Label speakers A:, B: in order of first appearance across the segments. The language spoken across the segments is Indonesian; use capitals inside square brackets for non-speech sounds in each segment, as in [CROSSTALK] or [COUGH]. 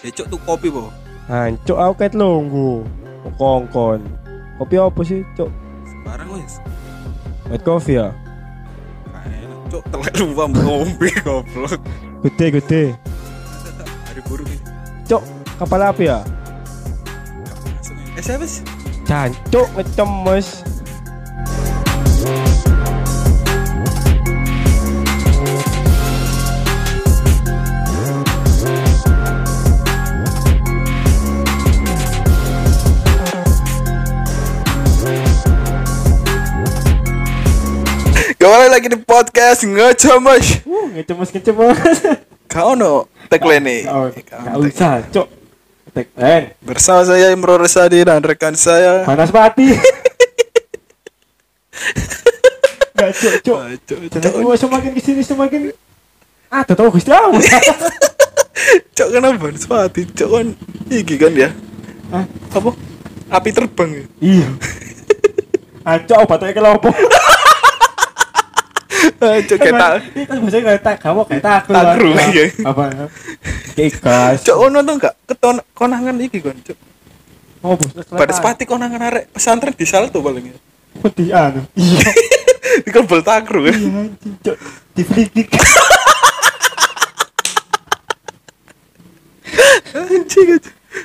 A: Ya cuk tuh kopi po.
B: Hancuk aku ket lunggu. Kongkon. Kopi apa sih, Cuk?
A: Barang wis.
B: White coffee ya?
A: Kayak cuk telek lupa ngombe [LAUGHS] goblok.
B: Gede gede.
A: Hari burung ini.
B: Cuk, kapal api ya?
A: Eh siapa sih?
B: Jancuk ngecemes.
A: Kembali lagi di podcast ngecamas.
B: Uh, ngecemes ngecemes.
A: Kau no tagline nih.
B: Oh, Gak usah. Tek, eh,
A: Bersama saya Imro Resadi dan rekan saya.
B: panas mati. Gak cuk cuk.
A: Ah, Cuk,
B: Jangan
A: cuk,
B: gua semakin ke sini semakin Ah, tahu Gusti Allah. [LAUGHS]
A: cuk kenapa? Sepati cuk kan iki kan ya.
B: Hah?
A: Apa? Api terbang ya.
B: Iya. Ancok obatnya kelompok.
A: Ah, [LAUGHS] Cuk kita.
B: Ini kan bahasa kayak tak kamu kayak tak aku.
A: Iya.
B: Apa? Kayak.
A: Cuk ono tuh enggak keton konangan iki kan cuk.
B: Oh, bos.
A: Pada sepati konangan arek pesantren di salto paling ya.
B: Putih anu. Iya. [LAUGHS]
A: Dikebel takru kan.
B: Iya Cuk. Di flick
A: Anjing.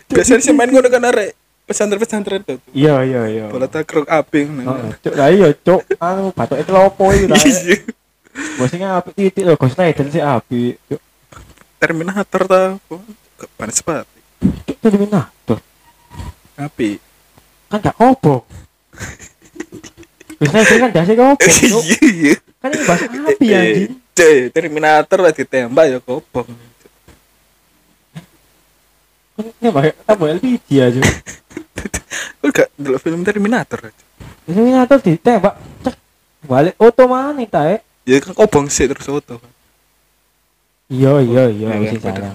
A: Biasanya sih main ngono kan arek pesantren-pesantren tuh.
B: Iya, iya, iya.
A: Bola takruk api
B: Oh,
A: ngono.
B: Cuk, lah iya, Cuk. Anu batuk itu lopo itu ta. Bosnya api titik loh, Ghost Rider sih api. Cuk,
A: Terminator ta. Pada sepati.
B: Cuk, Terminator.
A: Api.
B: Kan gak kobok. Ghost Rider kan kobok, Cuk. [LAUGHS]
A: Iya iya.
B: Kan ini bahasa api
A: Eh,
B: anjing.
A: Cek, Terminator lah ditembak ya kobong.
B: Kan ini bahasa apa LPG aja. [LAUGHS]
A: Kok gak dulu film Terminator?
B: Terminator ditembak. Cek. Balik oto mana ta, eh?
A: Ya kan kobong sih terus foto.
B: Iya, iya, iya,
A: Ya,
B: masih
A: kan,
B: salah.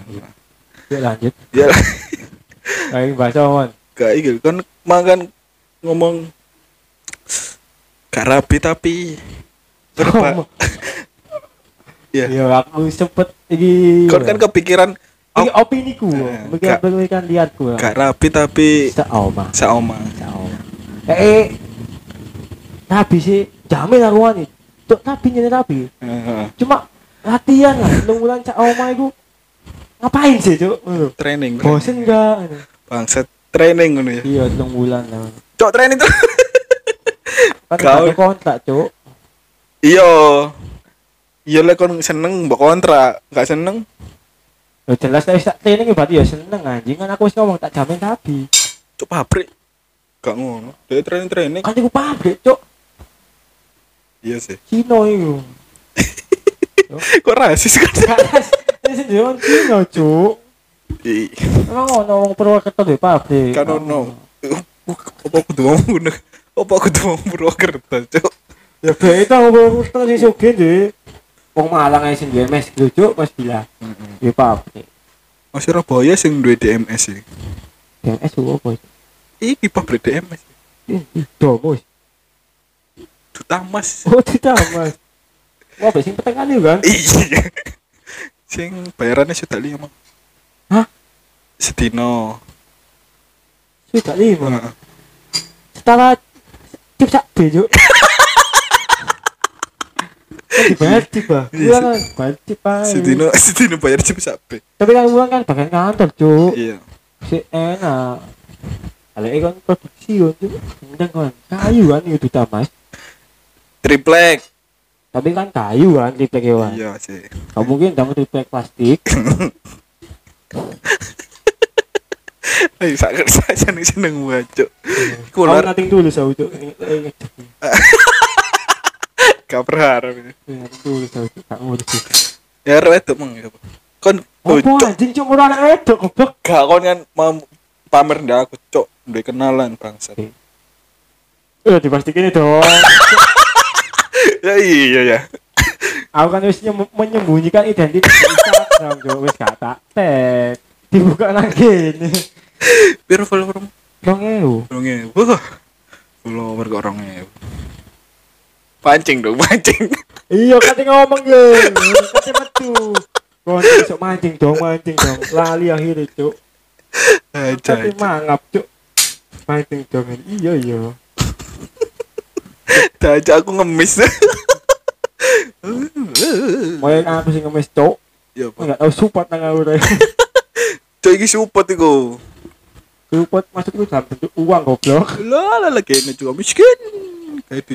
B: Yuk lanjut.
A: Ya [LAUGHS]
B: Kayak bahasa mon.
A: gak iki kan makan ngomong gak rapi tapi berapa
B: Ngomong. [LAUGHS]
A: ya
B: Iya, aku sempet iki.
A: kan kan kepikiran
B: Iki
A: oh,
B: opini ku,
A: Eh,
B: bikin
A: gak-
B: pemikiran liatku.
A: gak rapi tapi
B: Saoma,
A: saoma
B: saoma. Eh, tapi sih jamin aku wani. Tuh tapi nyene tapi. Cuma latihan lah, nunggulan saoma iku. Ngapain sih, Cuk?
A: Training
B: Bosen enggak?
A: bangset training ngono ya
B: Iya, nunggulan lah.
A: cok training tuh
B: Kan
A: Kau-
B: ada kontrak, Cuk.
A: iya iya lah kon seneng mbok kontrak gak seneng
B: Ya jelas nek wis tak training berarti ya seneng anjing kan aku wis ngomong tak jamin tapi.
A: cok pabrik gak ngono dia training training
B: Kan iku pabrik, Cuk.
A: Iya sih
B: Cino iku. [LAUGHS]
A: kok rasis kan
B: ini sendiri Cino, Cuk. Emang ono wong Purwokerto di pabrik.
A: kan ono apa aku tuh ngomong ngono apa aku tuh ngomong Purwokerto cok
B: Ya beda wong Purwokerto sing sugih di Wong Malang ae sing duwe mes gitu, Cuk, Mas Bila. Di pabrik.
A: Mas Surabaya sing duwe DMS iki.
B: DMS opo?
A: Iki pabrik DMS.
B: Itu, Bos.
A: Dutamas.
B: Oh, tidak, Mas. [LAUGHS] Wah, sing petengan itu kan.
A: Iya. Sing bayarannya sudah lima.
B: Hah?
A: Sedino.
B: Sudah lima.
A: Heeh.
B: Setara sak B, Cuk. Kan dibayar cip, Bah.
A: Iya,
B: kan, bayar ae.
A: Sedino [LAUGHS] sedino bayar cip sampe.
B: Tapi kan uang kan bagian kantor, Cuk.
A: Iya.
B: si enak kalau kan produksi kan tuh endang kan kayu kan itu mas
A: Triplek.
B: tapi kan kayu kan triplek hewan
A: Iya sih.
B: kamu mungkin kamu triplek plastik
A: Ayo sak saya seneng seneng baca. Kular
B: nating dulu itu eh
A: gak berharap.
B: nating dulu itu kamu udah sih
A: Ya arep itu mong ya. Kon
B: apa anjing orang anak wedok goblok
A: gak kon kan mau pamer ndak aku cok duwe kenalan bangsat.
B: eh dipastikan itu
A: ya iya ya.
B: aku kan wis nyem- menyembunyikan identitas Instagram jo wis gak tak tag dibuka lagi nih
A: Piro follower
B: dong ewu
A: Orangnya, wah, follower kok orangnya. Pancing dong, pancing.
B: iya kate ngomong ya kate metu kon besok mancing dong mancing dong lali akhirnya cuk
A: Aja.
B: Tapi mangap, Cuk. Pancing dongan. Iya, iya.
A: Aja aku ngemis.
B: Mau yang aku sih ngemis, Cuk.
A: Ya apa?
B: Enggak tahu support nang aku deh.
A: Cok iki support iku.
B: Support maksudku dalam bentuk uang goblok.
A: Lah lah lagi ini juga miskin. Kayak di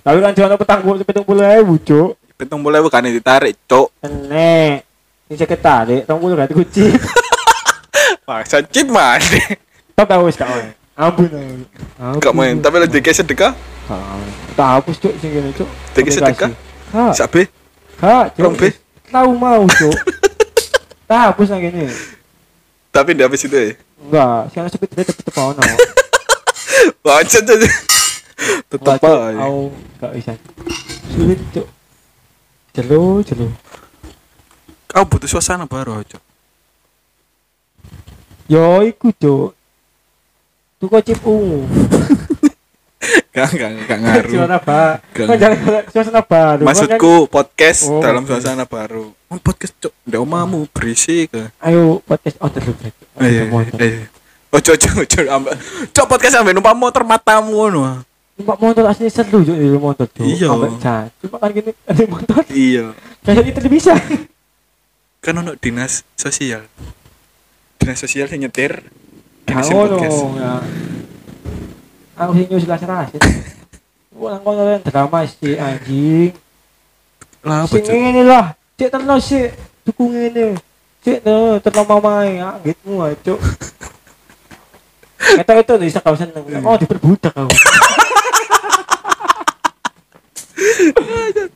B: Tapi kan cuma petang puluh petang puluh ribu, Cuk.
A: petong boleh bukan ditarik, cok.
B: Enek. Ini saya ketarik, tong puluh ganti kunci.
A: Paksa [LAUGHS] chip man.
B: Tau tahu wis gak main. Ampun ampun. Ampun.
A: Gak main, tapi lagi kayak sedekah.
B: Tak hapus cuk sing ngene cuk.
A: Dek sedekah?
B: Ha,
A: Sabe,
B: ha, cuk. Tahu mau cuk. [LAUGHS] Tak hapus nang ngene.
A: tapi di habis itu ya.
B: Enggak, sing sepit [LAUGHS] tetep tetep ono.
A: Cok, cok. Tetep
B: Enggak, Cuk.
A: aja.
B: Au, gak bisa. Sulit cuk. Jelo, jelo.
A: Kau butuh suasana baru, cok.
B: Yo iku cuk. Tuku chip ungu. [LAUGHS]
A: Gak, gak, gak ngaruh.
B: Suasana baru. Suasana baru. Kan
A: Maksudku podcast
B: Oh,
A: dalam suasana baru. Oh, podcast cok, ndak omamu berisik.
B: ayo podcast oh terus.
A: Iya, iya. Ojo, ojo, ojo, ambek. Cok podcast sampe numpak motor matamu ngono.
B: Numpak motor asli seru cuk di motor cuk.
A: Iya.
B: Ambek. Cuma kan gini [LAUGHS] ada motor
A: Iya.
B: kayak di televisi.
A: Kan ono dinas sosial. Dinas sosial sing nyetir. Podcast.
B: ya. Aku nang kono kan drama sih anjing.
A: Lah apa
B: Sing
A: cok?
B: ngene lah. Cek terus sih tuku ngene. Cek no terus mamae anggitmu ae cuk. Kata itu bisa kau seneng. Oh diperbudak kau. [LAUGHS]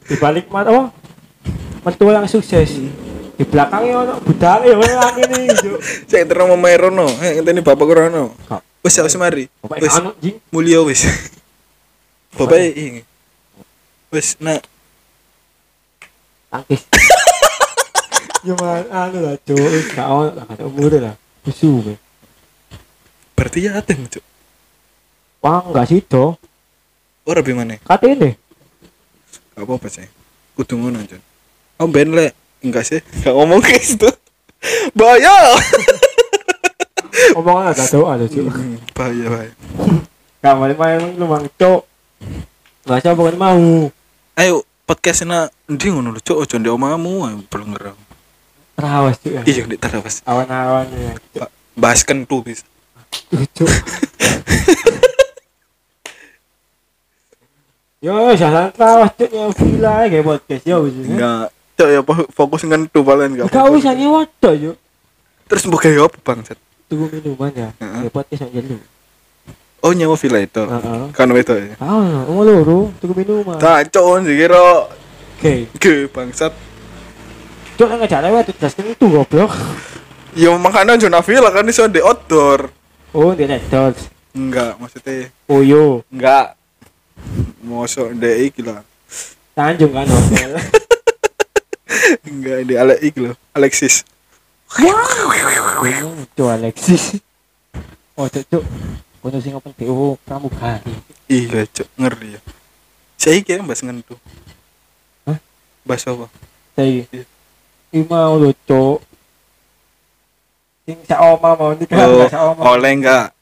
B: di balik mata oh mertua yang sukses di belakangnya ono budak ya orang ini cuk.
A: Saya terus mau main Rono, ngenteni bapak Rono. Wis wis mari. Wis
B: jing.
A: mulia wis. [LAUGHS] Bapak ini. Wis nak
B: tangkis [LAUGHS] ya man anu lah cuk wis gak ono lah gak umur lah bisu be
A: berarti ya adem cok.
B: wah enggak sih do
A: Ora bi mana?
B: kata ini
A: Gak apa-apa sih. Kudu ngono Jon. Oh ben lek enggak sih? Gak ngomong ke situ. Bahaya.
B: omongan ada doa ada cuk
A: Hmm, bahaya bahaya.
B: gak main main lu mang cuk gak siapa kan mau
A: Ayo podcast na ndi ngono lho cok ojo ndek omamu ayo belum ngerang.
B: terawas cuk ya
A: Iya ndek terawas.
B: awan-awan ya
A: Bahas kentu bis.
B: cuk [LAUGHS] yo jangan terawas cuk ya villa kayak podcast ya wis
A: Enggak. Cok ya fokus kentu paling enggak.
B: gak usah nyewa cuk yuk
A: Terus mbok gawe apa bangsat?
B: tunggu minuman ya kayak podcast aja lu
A: Oh nyewa villa itu.
B: Heeh.
A: Kan itu ya.
B: Ah, mau loro, tunggu minuman.
A: Tak cok dikira
B: Oke.
A: ge bangsat.
B: Cuk nang lewat jelas kan itu goblok.
A: Ya makanya zona villa kan iso di outdoor.
B: Oh, dia netol.
A: Enggak, maksudnya
B: Oh yo,
A: enggak. Mosok ndek iki lah.
B: Tanjung kan hotel. [LAUGHS]
A: Enggak Alex iki lho, Alexis.
B: Bingung cuk Alexis. Oh, cuk cuk. Kono sing open PO pramugari.
A: Iya, cok, ngeri ya. Saya kira bahas ngentu.
B: Hah?
A: Bahas apa?
B: Saya
A: Iya.
B: iki mau lho cuk. Sing sak oma mau nikah
A: Oh,
B: sak oma.
A: oleh enggak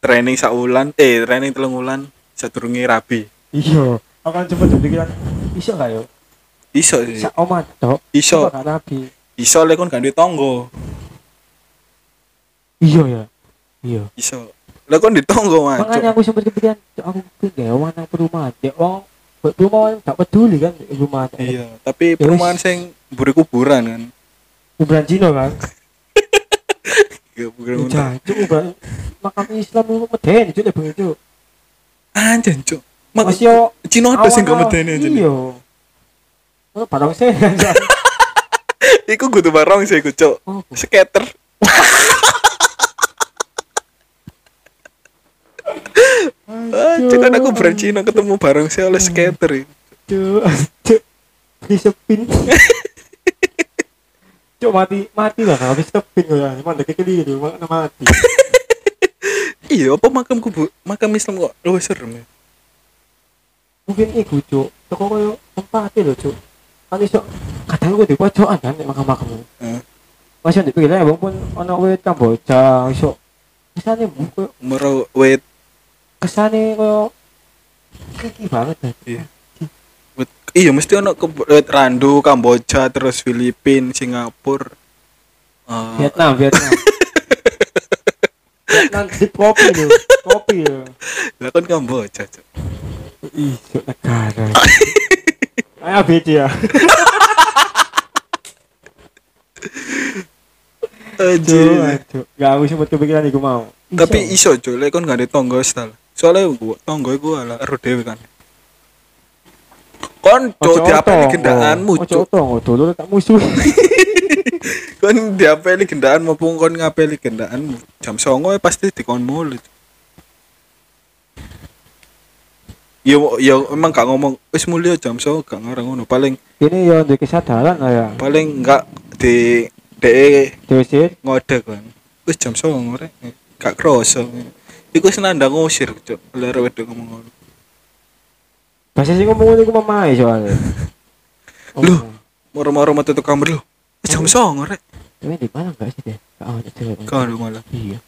A: training saulan, eh training telung wulan sadurunge rabi.
B: Iya, akan cepet pikiran. Iso gak yo?
A: Iso sih.
B: Sak oma tok.
A: Iso.
B: Gak nabi.
A: Iso lek kon gak duwe tangga.
B: Iya ya. Iya.
A: Iso. Lek kon di tangga mah.
B: makanya aku sempat kepikiran "Cuk, aku pengen gawe nang perumahan ya wong buat perumahan gak peduli kan rumah
A: Iya, tapi perumahan sing mburi kuburan kan.
B: kuburan Cina kan
A: Iya, [LAUGHS] kuburan
B: jancuk kuburan makam Islam itu meden cuk itu
A: Anjen, cuk. Mak
B: Mas yo
A: Cina ada sing gak medeni anjen.
B: iya Oh, barang saya kan
A: Iku kudu barong sih iku, cuk.
B: oh,
A: Skater. Ah, cuk kan aku brand Cina ketemu bareng sih oleh skater.
B: cuk. Cuk disepin [LAUGHS] cuk mati mati lah kalau habis tepin ya. Mana keliru makna mati. [LAUGHS]
A: Iya, apa makam kubu makam Islam kok luwih serem ya?
B: mungkin iku cuk. Toko koyo tempat lho cuk kan iso kadang gue di pojokan kan nek makam-makam
A: Heeh.
B: masih ndek pinggir lembong pun ana wit Kamboja iso kesane buku
A: Mero wit
B: kesane koyo kiki banget dah.
A: iya. Iya mesti ono ke Randu, Kamboja, terus Filipina, Singapura. Eh,
B: Vietnam Vietnam Vietnam kopi lho kopi lho
A: lah kan Kamboja,
B: ih sok negara [LAUGHS] ayo beda ya
A: Anjir.
B: Cuk, gak aku sempat kepikiran iku mau.
A: Tapi iso, Cuk, lek kon gak ada tonggo style. Soalnya gua tonggo iku ala ero dhewe kan. Kon cuk diapeli gendaanmu,
B: Ojo
A: cuk.
B: otong, dulu tak musuh. [LAUGHS]
A: Kon diapeli gendaanmu pun kon ngapeli gendaanmu. Jam 09.00 ya pasti dikon mulu. Cuk. Yo yo emang gak ngomong wis mulia jam 09.00 gak ngarang ngono. Paling
B: Ini ya ndek kesadaran lah ya.
A: paling enggak di de
B: Dosit,
A: ngode kan. Wis jam 09.00 rek. Gak kroso. Iku wis nandang ngusir, Cuk. Lere wedok ngomong ngono.
B: bahasa sing ngomong ngono iku mamae soalnya. [LAUGHS]
A: Loh. Moro-moro metu tuh kamar lho. Wis jam 09.00 rek.
B: Tapi di mana enggak sih deh? Gak ada cewek.
A: Kau malah
B: Iya.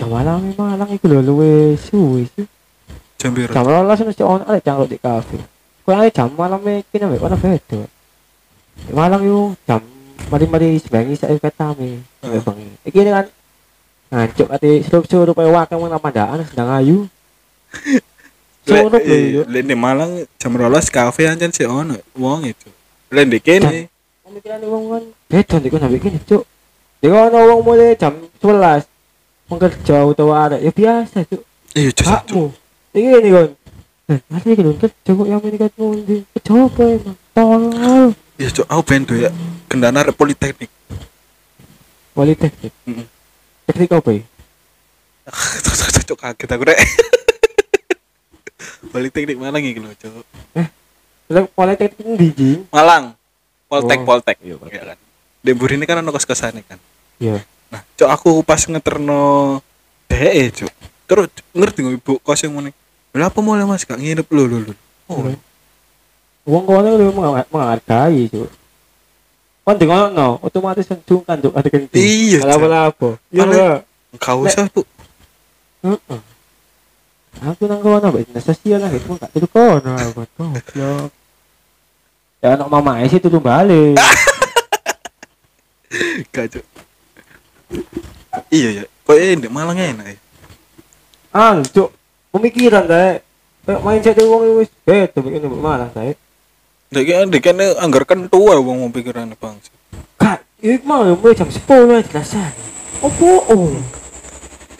B: Jam malam ini malang iku lho luwe suwe sih.
A: Jam biru.
B: Jam rolas mesti ono arek cangkruk di kafe. Ae jam malam iki nek ono beda. Malam yo jam mari-mari sebengi sak ketame.
A: Heeh.
B: Bang. Iki kan ngancuk ati surup-surup kaya wakang nang pandaan sedang ayu. [LAUGHS] Surup lho
A: di Malang jam rolas kafe anjen sih ono wong itu. Lek di kene
B: Pemikiran wong kan beda nek kono ambek kene, Cuk. Nek ono wong mulai jam 11 mengerja utawa arek ya biasa, Cuk.
A: iya jujur.
B: Iki ini kon. Eh, mari iki lho kerja kok yang ini kan ngundi. Coba emang. Tolol.
A: Iya cok, aku pengen ya kendaraan arek politeknik.
B: Politeknik.
A: Heeh.
B: Teknik apa ya? [LAUGHS]
A: Cok kaget aku rek. [LAUGHS] politeknik Malang iki lho, cok.
B: Lah politeknik ndi, Jing?
A: Malang. Poltek,
B: Oh.
A: Poltek.
B: Iya,
A: Iya kan. Di Burine kan ono kos-kosane kan.
B: Iya.
A: Nah, cok aku pas ngeterno DE, cok. Terus ngerti nggak ibu kos yang mana? Lah apa mulai Mas gak nginep lho lho lho. Oh.
B: Wong kono lho mengha- menghargai, Cuk. Kon dengono, otomatis kan sungkan Cuk ada kentu.
A: Iya, Cuk.
B: Apa-apa. Iya.
A: Gak usah, Bu.
B: Aku nang kono mbak dinas sosial lah itu gak telu kono aku goblok. Ya anak mama sih telu balik. [LAUGHS]
A: Gak, cok. Iya ya. Kok ini di Malang enak ya?
B: Ah, cuk. Pemikiran kayak kayak mindset wong wis beda bikin malah kayak.
A: Dek kan dek kan anggar kan tua wong mau pikiran bang.
B: Kak, iki mau mulai jam 10 ya jelasan. Opo? Oh.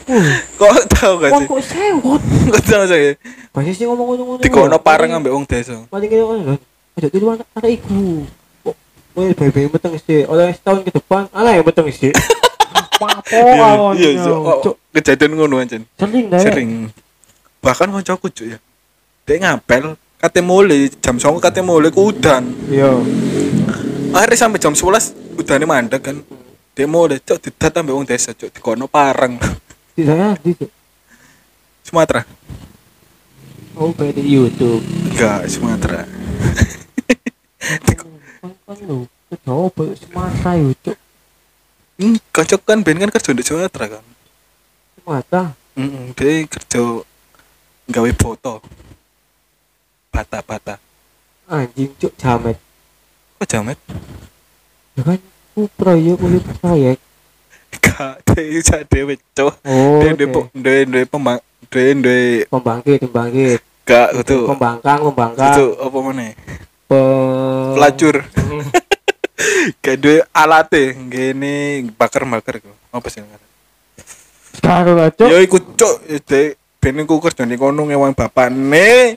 B: Oh,
A: Kok tahu gak sih?
B: kok sewot.
A: Kok tahu saya?
B: Bahasa sih ngomong ngono-ngono.
A: Di kono pareng ambek wong desa.
B: Paling kene ngono. Ada dulu anak anak iku. Kok Woi, bayi-bayi meteng sih. Oleh setahun ke depan, anak yang meteng sih. [LAUGHS] Apa
A: Iya,
B: awon?
A: iya, iya. Oh,
B: Cuk,
A: kejadian ngono anjen.
B: sering dah.
A: Sering. Bahkan kancaku cuk ya. Dia ngapel kate mulai jam 09.00 kate mulai ku udan.
B: Iya.
A: Akhirnya sampai jam 11 udane mandek kan. Dia mulai cuk didat ambek wong desa cuk di kono pareng.
B: Di saya di
A: Sumatera.
B: Oh, kayak di YouTube.
A: Enggak, Sumatera.
B: Kan kan lu. Coba Sumatera yuk, cuk.
A: Hmm, kocok kan ben kan kerja di Sumatera kan.
B: Sumatera.
A: Mm dia kerja gawe foto. Bata-bata.
B: Anjing, cuk, jamet.
A: Kok jamet?
B: Ya kan, ku proyek, kulit proyek.
A: Gak, dia bisa dewe cok.
B: Oh,
A: Dia dia dia dia pembang dia dia
B: Pembangkit, pembangkit.
A: gak gitu.
B: Pembangkang, pembangkang.
A: Itu apa mana?
B: Pe-
A: Pelacur. [LAUGHS] Gak dia alate gini bakar-bakar kok. Apa sih?
B: Sekarang lah, cuk.
A: Ya ikut cok, dia ben iku kerja di kono ngewan bapakne.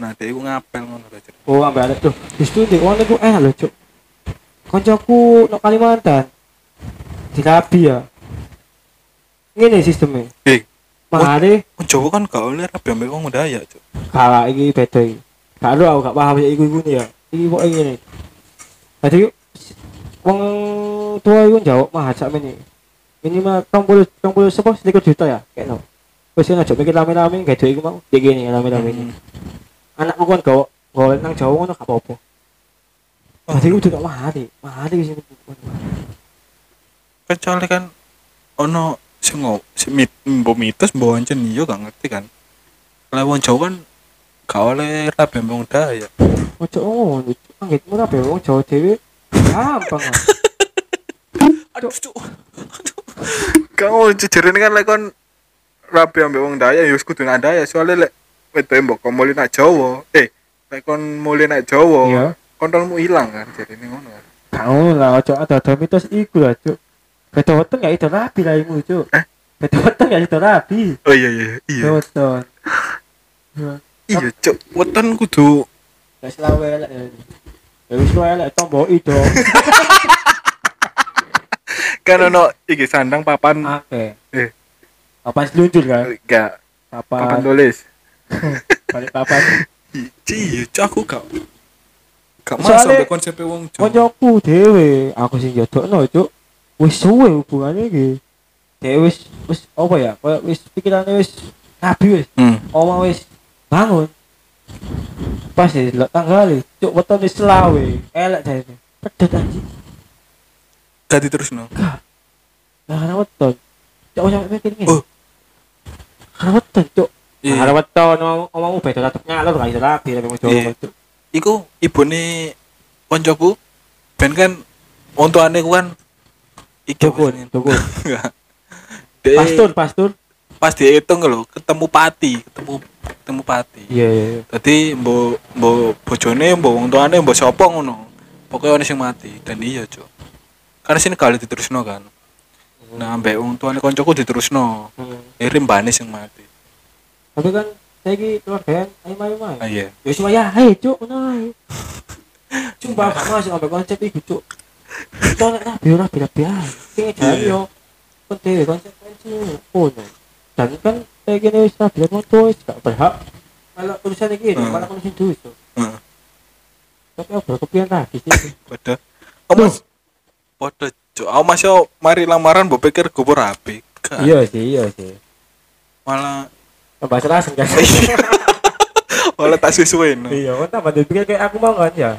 A: Nah, dia iku ngapel ngono aja.
B: Oh, ambil ada tuh. Justru di kono ku enak loh, cuk. Koncoku no Kalimantan. Di Rabi ya. Ngene sistemnya.
A: Eh,
B: Mari
A: wong Jawa kan gak oleh rabi ambek wong Dayak, cok.
B: kalah iki beda iki. Gak aku gak paham ya iku iku ya. Iki kok ngene. Jadi wong tua iku jawab mah sak meni. Minimal 30 30 sepuluh selikur juta ya, kayak no. Wis kan aja mikir rame-rame kayak duit iku mau. Kayak gini rame-rame ini.
A: Hmm.
B: Anakku kan gawe gawe nang Jawa ngono gak apa-apa.
A: Oh.
B: Jadi udah gak mahal, mahal di sini.
A: kecuali kan ono sing ngo sing mit mbok mitos mbok ancen iya gak ngerti kan kalau wong Jawa kan gak oleh rabi mbong daya
B: ojo ngono Cuk. anggitmu rabe wong Jawa dhewe gampang [LAUGHS]
A: aduh cuk kamu jejerene kan lek kon rabi ambek wong daya ya kudu nak daya soalnya lek wedoke mbok kon mulih nak Jawa eh lek kon mulih nak Jawa
B: Iya.
A: kontolmu ilang kan jadi ini ngono kan
B: Tahu lah, ojo ada ada mitos iku lah, cuk. Beda weton gak itu rapi lah imu, cuk.
A: Eh?
B: Beda weton gak itu rapi.
A: oh iya iya iya
B: weton. Ya,
A: iya cuk weton kudu
B: gak selawe elek ya. Wis wae elek tomboki dong. [LAUGHS]
A: kan ono iki sandang papan
B: Oke.
A: eh
B: Papan seluncur kan?
A: gak papan
B: Papan
A: tulis [LAUGHS]
B: balik papan.
A: iya cuk aku gak gak masuk sampai konsep wong Jawa
B: Koncoku dhewe, aku sing jodokno, cuk. Wis suwe hubungane iki. Dhewe wis wis apa ya? Kayak wis pikirane wis rabi wis.
A: hmm.
B: oma wis bangun pas ya delok tanggal cuk wetone selawe elek jane. Pedet anjing.
A: Gak. Diterusno
B: lah karena weton. Cuk sampe mikir ngene
A: Oh.
B: karena weton cuk.
A: Iya.
B: karena weton omong- omongmu beda tetep nyalur gak iso rapi tapi mau coba cuk.
A: Iku ibune koncoku ben kan tuane ku kan iki
B: dukun pastur [LAUGHS] pastur
A: pas dihitung lho ketemu pati ketemu ketemu pati
B: iya iya iya.
A: Dadi mbok mbok bojone mbok wong tuane mbok sapa ngono. Pokoknya ono sing mati dan iya cuk. Karena sini kali diterusno kan. Nah ambek wong tuane koncoku diterusno.
B: Hmm.
A: irim bane sing mati.
B: Tapi kan saya ki keluarga ayo ayo ayo
A: ah iya.
B: Ya cuma ya hei cuk ngono ae. Gak masuk sampai konsep iku cuk Soalnya rabi ora rabi ae Sing
A: Iya.
B: jare yo. Kon dhewe konsekuensi ngono Dan kan kayak gini wis kan moto wis gak berhak. Malah tulisan iki
A: Hmm.
B: malah duwe cuk
A: heeh
B: Tapi [LAUGHS] apa kepian rabi sih.
A: Padha oh mas padha cuk aku masih mari lamaran mbok pikir gue rapi. Gak.
B: Iya sih iya sih.
A: Malah
B: Tambah serasen kan? [LAUGHS]
A: Malah tak sesuai.
B: Iya kan tambah dipikir kayak aku mau kan ya?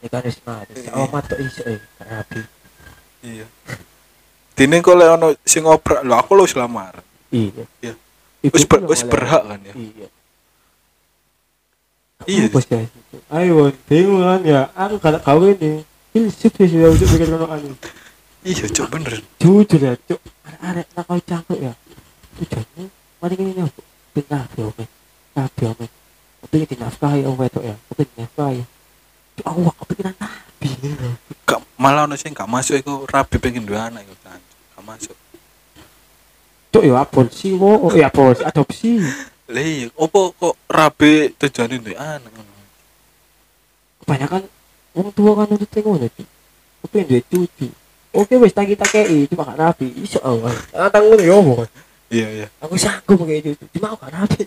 B: Ya kan wis mati Oh mati iso eh rabi
A: iya. Dene kok lek ono sing lho aku lho wis lamar
B: Iya
A: Iya. Wis ber, berhak kan ya
B: Iya
A: Iya.
B: Apa sih? Ayo, bingung kan ya. Aku kalau kawin nih, filsuf sih sudah untuk bikin orang anu.
A: iya cuk bener
B: Jujur ya, cuk. Arek-arek nak kau cangkuk ya. Tujuannya, mari ini nih, pindah ya, oke. Nabi, oke. Ini dinafkahi, om wedok ya. Tapi dinafkahi. Cuk, aku gak kepikiran nabi.
A: gak malah ono sing gak masuk iku rabi pengen dua anak kan gak masuk
B: Cuk, ya aborsi, wo. Oh, ya aborsi, adopsi.
A: lah iya opo kok rabi tujuane duwe anak ngono
B: Kebanyakan, orang tua kan udah tengok cuk. Tapi yang duwe cucu. Oke, wes tak kita kei, cuma gak nabi. Iso, oh. Ah, tanggung ya, omong.
A: iya iya
B: aku sanggup pakai itu cuma aku gak rapi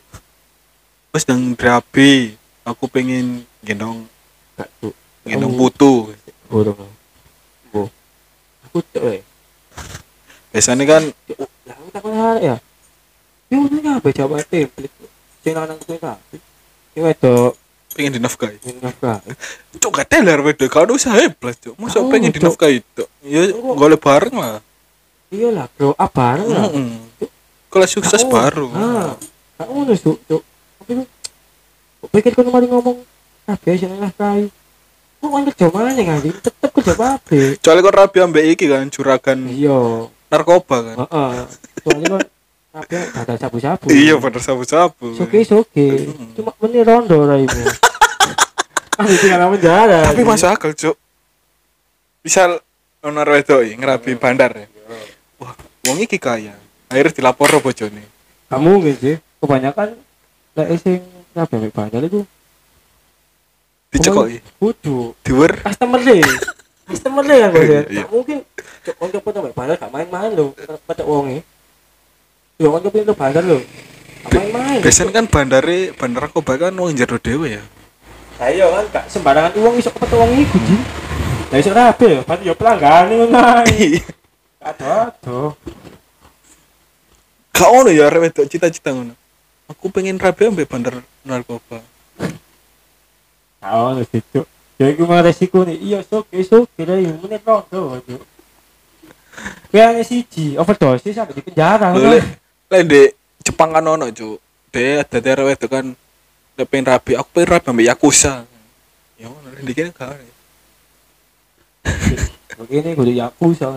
A: wis nang rabi aku pengen gendong
B: gak tuh
A: gendong
B: Oh.
A: putu
B: burung bu aku tuh
A: biasanya kan
B: aku takut hal ya ya udah ya apa coba template sing lanang kuwi rapi ini itu
A: pengen dinafkahi.
B: Ini nafkah
A: cuk gak teler wedo kau usaha hebat cuk. Masa pengen dinafkahi itu ya golek bareng lah.
B: Iya lah bro. Apa bareng lah.
A: Kalau sukses baru
B: ah aku ngono cuk cuk. Tapi pikir kan kemarin ngomong rapi aja nafkahi kok kan kerja mana nggak tetep kerja pabrik
A: soalnya kan rabi ambek iki kan juragan
B: iya
A: narkoba kan
B: Heeh. Soalnya kan apa ada sabu-sabu.
A: iya bener sabu-sabu
B: soke.
A: Hmm.
B: Cuma meni rondo ra ibu. Ah tinggal penjara.
A: tapi masuk akal cuk misal ono iki ngerabi bandar ya wah wong iki kaya akhirnya dilapor ro bojone
B: Kamu sih. Kebanyakan lek sing ambek bandar itu
A: dicekoki
B: kudu
A: diwer
B: customer deh. Customer yang gue
A: Iya, iya.
B: Gak mungkin on cepet ambek bandar gak main-main lho. Pada wonge. Yo on cepet itu bandar. Gak main-main.
A: biasanya kan bandare bandar narkoba kan wong jero dhewe ya
B: Ayo kan gak sembarangan uang iso kepet wong iku, Ji. Lah iso rapi ya, berarti yo pelanggan ngono ae. [LAUGHS] Aduh, aduh.
A: gak ono ya wedok cita-cita ngono aku pengen rabi ambek bandar narkoba
B: Tahu lu situ. Ya iku mah resiko nih. Iya sok, esok kira yang menit rondo aja. Kayaknya siji overdosis sampai di penjara.
A: Lek di Jepang kan ono cuk dia dadi arek itu kan lek pengen rabi aku pengen rabi ambek yakuza ya lek dikene gak ada.
B: Begini gue di yakuza.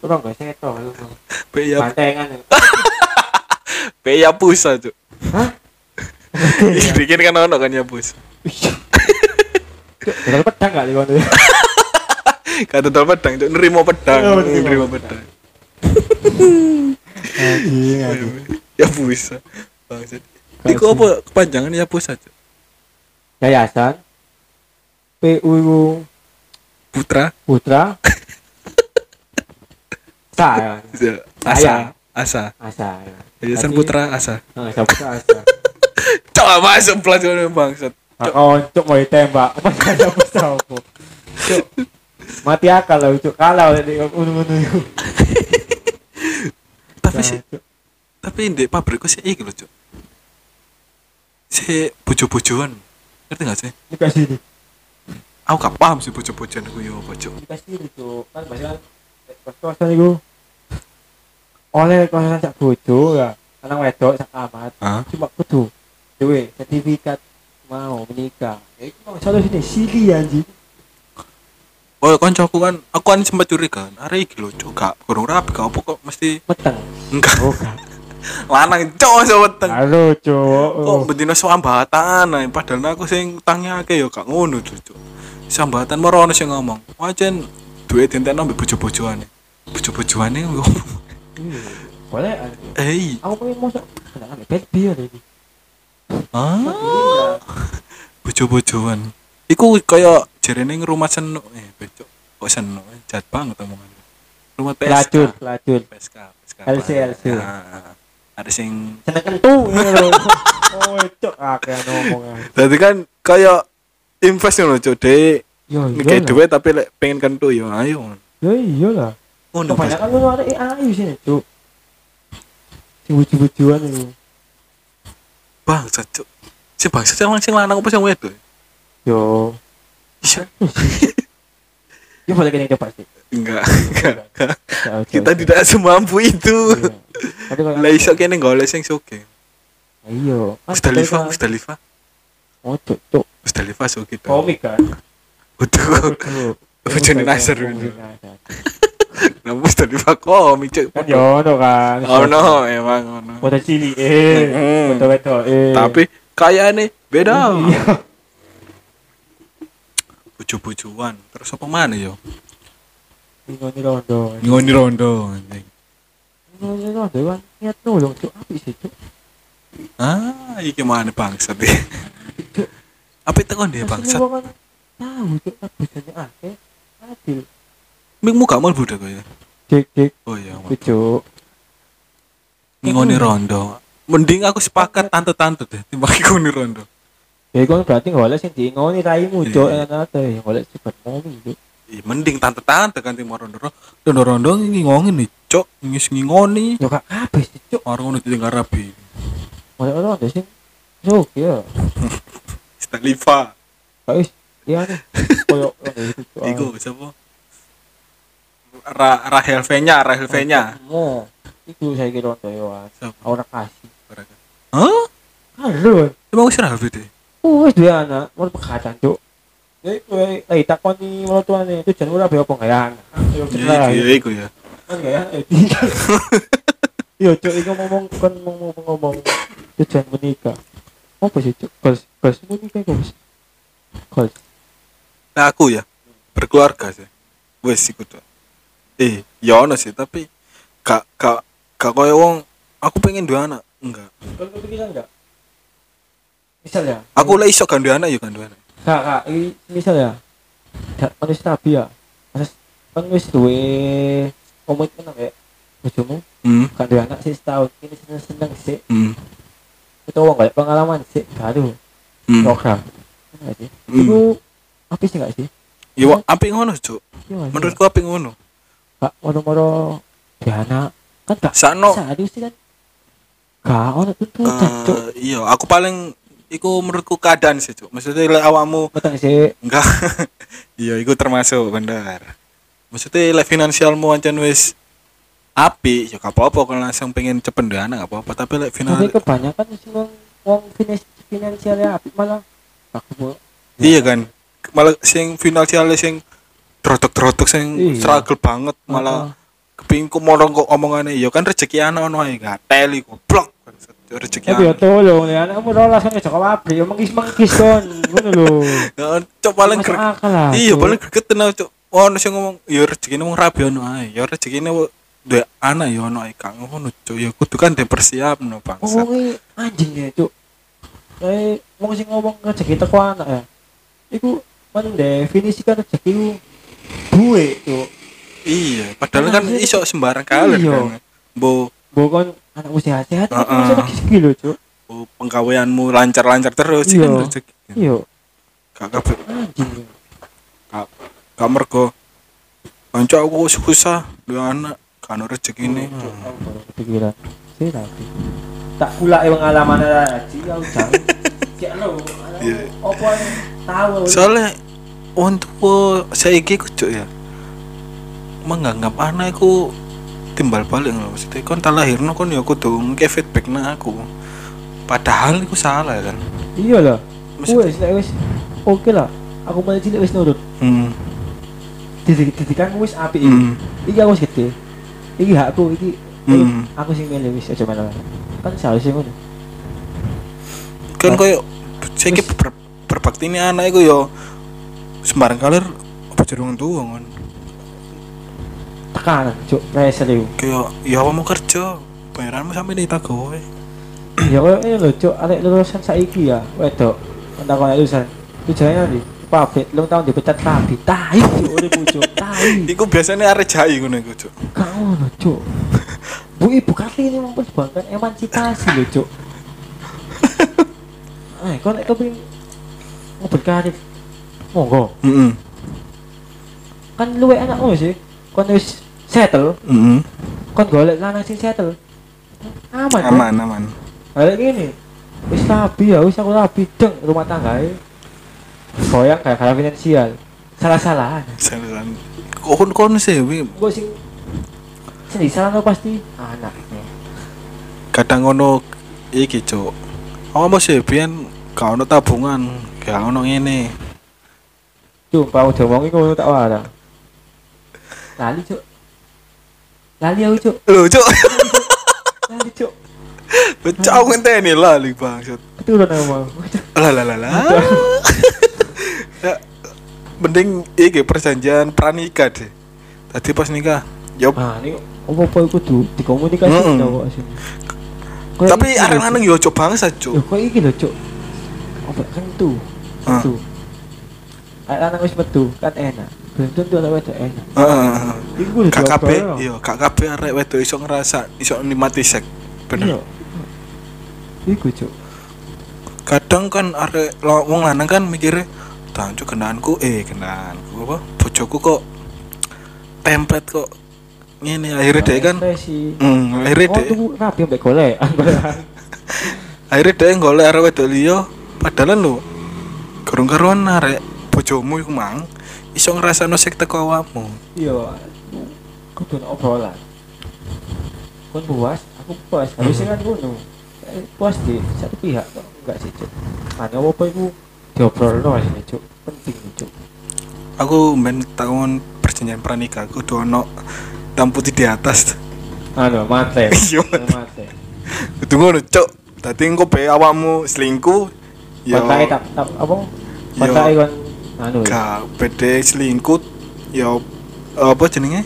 B: Orang gak seto.
A: Be ya
B: Mantengan.
A: be yakuza cuk
B: Hah?
A: dikene kan ono kan yakuza
B: Kalau pedang gak di kono.
A: kata dol pedang cuk. Nerimo pedang.
B: Oh, nerimo
A: nerimo pedang.
B: Anjing, anjing.
A: yakuza bangsat. Iku apa kepanjangan yakuza cuk?
B: Yayasan. PU
A: putra.
B: Putra. [LAUGHS] Ya.
A: asa. Asa.
B: Asa ya.
A: yayasan putra asa.
B: Sa putra asa. [LAUGHS]
A: coba masuk pelajaran bangsat
B: Oh, untuk mau ditembak. [LAUGHS] Apa apa? Cuk. Mati akal lah, cuk. Kalau di unu-unu itu. [LAUGHS]
A: tapi sih tapi di pabrikku sih iki lho cuk si bojo-bojoan ngerti gak sih
B: Dikasih ini.
A: aku gak paham sih bojo-bojoan aku yo apa cuk
B: Dikasih ini, cuk. Kan biasanya kos-kosan itu oleh kosan sak bojo ya. Anak wedok sak amat. Cuma kudu duwe sertifikat mau menikah. Ya itu mau selalu sini sili anjing.
A: oh koncoku kan aku kan sempat curiga hari iki lho cuk gak kurang rapi apa kok mesti
B: Meteng.
A: enggak
B: Oh, [LAUGHS]
A: lanang cowok seweteng
B: Halo, cuk.
A: kok betina sambatan ae padahal aku sing utangnya akeh yo gak ngono cuk cuk sambatan merono sing ngomong wajan duit dinten ambek bojo-bojoane bojo-bojoane ngomong
B: Iya. Boleh
A: eh
B: Aku pengen masuk. Kenapa nggak bad beer ini?
A: Ah bojo-bojoan iku kaya jarene rumah senuk eh becok kok senuk jahat banget omongan rumah PSK
B: Pelacur, pelacur.
A: PSK PSK
B: LC, LC.
A: Ah, ada sing
B: Seneng kentu. [LAUGHS] Oh, cuk, akeh ngomongan.
A: Dadi kan kaya invest ngono cuk de mikir
B: iya.
A: duit tapi lek pengen kentu yo ayo
B: Yo iya lah.
A: ngono Bos.
B: Kebanyakan lu ada ayu sini, cuk. Sing buju-bujuan itu.
A: Bangsa cuk si bangsa sing lanang sing lanang apa sing wedok
B: Yo.
A: Iya. [LAUGHS]
B: Yo boleh kena coba sih.
A: enggak enggak enggak.
B: Jauh, [LAUGHS]
A: kita tidak semampu itu
B: Iya.
A: Lah iso kene golek sing soge
B: Iya. Kan
A: Musdalifah
B: kita-
A: Musdalifah
B: Oh, cuk, cuk.
A: Musdalifah soge to
B: Komik kan.
A: Waduh. Bojone Nasr
B: Komik,
A: itu.
B: Nasr.
A: Nah, Musdalifah komik cuk
B: Kan yo ono kan.
A: oh no emang ono
B: Foto cili eh.
A: Mm.
B: Foto wedok eh.
A: tapi kayaknya beda
B: Iya. [LAUGHS]
A: buju-bujuan terus apa mana yo
B: Ngoni rondo.
A: ngoni rondo anjing
B: Ngoni rondo kan niat nolong cuk apik sih cuk.
A: ah iki mana bangsa deh apa itu kan dia bangsa
B: kan Tahu cuk tabusane akeh. Adil.
A: Mingmu gak mau budak ya
B: Cek cek
A: oh iya
B: cuk.
A: ngoni rondo mending aku sepakat tante-tante deh timbang ngoni rondo
B: Ya iku berarti golek sing diingoni raimu cuk
A: Iya.
B: enak ae golek cepat momi cuk.
A: Ih, mending tante-tante kan timbang rondo rondo rondo ngingongin nih cok ngis ngingoni
B: Yo gak kabeh sih cuk.
A: orang ngono ditinggal rapi
B: Golek rondo sing Cuk ya. [LAUGHS]
A: Stalifa
B: wis iya nih. Koyo cuk.
A: iku siapa Ra Rahel Venya Rahel Venya
B: Mo. Iku saya kira yo. Ora kasih.
A: Hah?
B: Halo.
A: Emang wis Rahel Venya?
B: Oh, wis duwe anak, mau pekatan, Cuk. Ya iku eh eh, takoni wong tuane tujuan ora be apa gak ya anak. Yo
A: Iya, iya, iku ya.
B: Kan gak ya. eh, [LAUGHS] Yo Cuk iku ngomong kan ngomong ngomong tujuan menikah. Apa sih Cuk? Goals goals menikah wis. Goals.
A: Nah, aku ya berkeluarga sih. Wes iku tuh. Eh, ya ono sih, tapi gak gak gak koyo wong aku pengen dua anak. Enggak.
B: Kalau kepikiran enggak? Misal ya.
A: Aku lah iso kan dua anak ya kan dua anak.
B: Kak, kak, ini misal ya. Dak manusia nabi ya. Mas kan wis duwe komitmen kayak bojomu
A: Hmm.
B: kan duwe anak sih setahun ini seneng seneng sih
A: Hmm.
B: itu wong kayak pengalaman sih baru
A: Hmm.
B: program enggak sih
A: Hmm.
B: itu apa sih enggak sih
A: Ya wong apik ngono, Cuk.
B: Iya.
A: Menurutku apik ngono.
B: Kak moro-moro di anak kan gak serius sih kan gak ono tuntutan cuk
A: eh, iya, aku paling iku menurutku keadaan sih, Cuk. Maksudnya lek awakmu
B: meteng sih
A: enggak. [LAUGHS] iya, iku termasuk bener. maksudnya lek finansialmu ancen wis api ya gak apa-apa kalau langsung pengen cepet duwe anak gak apa-apa tapi lek
B: tapi
A: finansial
B: kebanyakan sih wong wong finan- finansialnya apik malah aku
A: iya kan malah sing finansialnya sing trotok-trotok sing
B: Iya.
A: struggle banget malah kepingin ku morong kok omongane ya kan rezeki anak ono ae gatel iku blok. Rezeki
B: ya
A: anak
B: tolong ya anakmu rolas kan Joko pabrik ya mengkis mengkis kon ngono lho.
A: Ya, cok paling
B: lah,
A: iya paling greget tenan cok ono sing ngomong ya rezekine wong rabi ono ae ya rezekine duwe anak ya ono ae kang. Ngono cok ya kudu kan dipersiapno bangsa
B: ngomongnya anjing ya cuk. Kayak wong sing ngomong rezeki teko anak ya iku mendefinisikan rezeki duwe cuk.
A: Iya padahal kan
B: Iya.
A: iso sembarang kali
B: Iya.
A: kan. Bo
B: bukan anakmu sehat-sehat itu
A: Heeh.
B: masih rezeki lho cuk.
A: Bo penggaweanmu lancar-lancar terus iki kan
B: Iya.
A: rezeki.
B: Iya.
A: Gak kabeh.
B: Anjing.
A: Gak gak mergo. Anco aku susah duwe anak kan
B: aku baru kepikiran. Sih tapi tak pula pengalaman aja aku jangan kayak [LAUGHS] lo
A: Iya.
B: apa tahu?
A: Soalnya untuk saiki ku cuk ya. Menganggap anak iku timbal balik ngono. Maksudnya kon tak lahirno kon ya kudu ngke feedback na aku. Padahal iku salah kan.
B: Iya lah wes wes oke lah. Aku mulai cilik wes nurut.
A: Hmm.
B: didik didikanmu wis apik iki.
A: Hmm.
B: iki aku wis gede. Iki hakku iki ayo,
A: Hmm.
B: aku sing milih wis aja malah. Kan seharusnya ngono.
A: Kan koyo ber, berbakti ini anak iku ya sembarang kalir apa jerung tuwa kan?
B: Tekanan cuk pressure iku
A: kayak ya apa mau kerja? Bayaranmu sampai di gawe
B: ya koyo ini lho cuk arek lulusan saiki ya wedok. Entah koyo lulusan. Tujuannya di pabrik lu tahun dipecat rabi tai cuk urip cuk tai. [LAUGHS]
A: Iku biasanya arek jai ngono iku cuk.
B: Gak ngono cuk. Bu Ibu Kartini memperjuangkan emansipasi lho cuk. [LAUGHS] Eh kau nek kepengin mau berkarir monggo
A: heeh
B: kan luwe ngono sih kon wis settle
A: heeh
B: kon golek lanang sing settle aman kan?
A: aman aman
B: Balik gini, wis rabi ya, wis aku rabi deng rumah tangga goyang kayak kayak finansial, salah-salahan.
A: Jalan. Kon kon sih.
B: Gue sing sing salah lo pasti anaknya.
A: kadang ngono iki. Aku mau sih gak ono tabungan, gak ono ngene.
B: Cuk, kamu diomongin kamu tak waras. Lali cuk, lali aku cuk,
A: Lho cuk,
B: lali cuk.
A: aku ngenteni lali bangsat.
B: Keturun aku mau.
A: Lah lah lah lah. Ya, mending iki perjanjian pranikah deh. Tadi pas nikah, yo
B: Ah, ini apa apa itu tuh dikomunikasi
A: Mm-mm.
B: tau kok sih.
A: Tapi arek lanang yo bangsat
B: Yo
A: cuk.
B: kok iki lho cuk. Apa kan tuh?
A: Ah.
B: Tuh. Lanang wis metu kan enak. Belum tentu arek wedok enak.
A: Heeh.
B: Iku
A: yo gak kabeh arek wedok iso ngerasa iso nikmati seks. Bener.
B: Iya. Iku cuk.
A: kadang kan arek wong lanang kan mikirnya tancu kenaanku eh kenaanku apa bojoku kok template kok ngene akhirnya deh kan hmm, akhirnya
B: Oh,
A: deh
B: tuh rapi mbek golek. [LAUGHS]
A: akhirnya deh golek arek wedok liya padahal lho gerung karuan arek bojomu iku mang iso ngrasakno sek teko awakmu
B: Iya. Kudu obrolan. Kon puas, aku puas. Harusnya kan ngono. Puas di satu pihak kok enggak sih, Cuk. Mana apa iku diobrolno asine, Cuk. Penting, Cuk.
A: aku men tahun perjanjian pranikah aku do ono putih di atas
B: Anu, mate. [LAUGHS]
A: Iya,
B: mate.
A: itu ngono cok tadi engko be awakmu selingkuh ya
B: Kontake tak tak apa?
A: Yo.
B: Kontake kon anu. ya.
A: gak beda selingkuh ya apa jenenge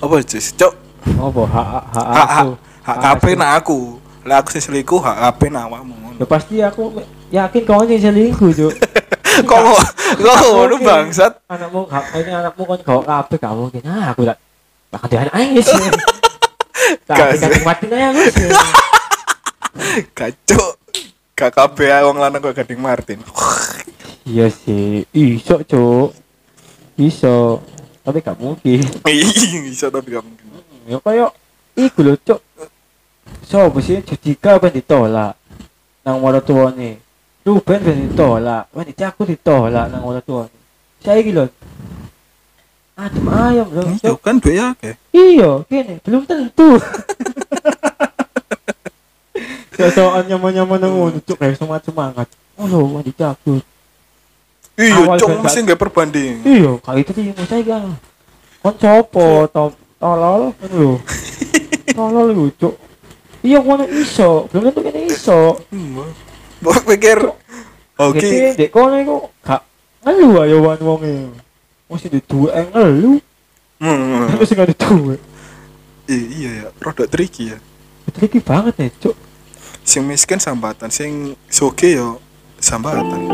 A: apa jis cok
B: Apa hak hak hak
A: hak kape nak aku lah aku sing selingkuh hak kape nak awakmu
B: Ya pasti aku yakin kau sing selingkuh, Cuk. [LAUGHS]
A: kok mau kok ngono
B: Oke.
A: bangsat
B: Anakmu hak ini anakmu kon kau kape gak mungkin. Ah, aku tak bakal dia anak aja [LAUGHS] sih. [LAUGHS]
A: Gak sih.
B: kan mati aja aku sih.
A: kacau kape wong lanang kok gading Martin
B: Iya sih, iso cuk, iso, tapi gak mungkin.
A: bisa tapi gak mungkin.
B: Ya kayak iku lho cuk. So, sih? Judika ben ditolak nang wara tuane. Ruben ben ditolak, wanita aku ditolak nang wara tuane. Saiki lho. adem ayam loh
A: Iya kan duit ya oke.
B: iya kene. Belum tentu. [LAUGHS] Soal nyaman-nyaman nang ngono cuk. Kayak semangat semangat oh lo wadi cabut
A: Iya,
B: Awal
A: cok
B: kan
A: mesti nggak perbanding.
B: iya kali itu mau saya kan kon copo to tolol kan lo [LAUGHS] tolol lu cuk iya kono iso belum tentu kene iso
A: Hmm. Mbok pikir oke.
B: Dek kono iku gak ngelu ayo wan wonge mesti di dua ngelu
A: Hmm.
B: terus sing ada duwe
A: Iya, iya ya, rada tricky ya.
B: tricky banget ya cuk
A: Sing miskin sambatan, sing soge yo sambatan.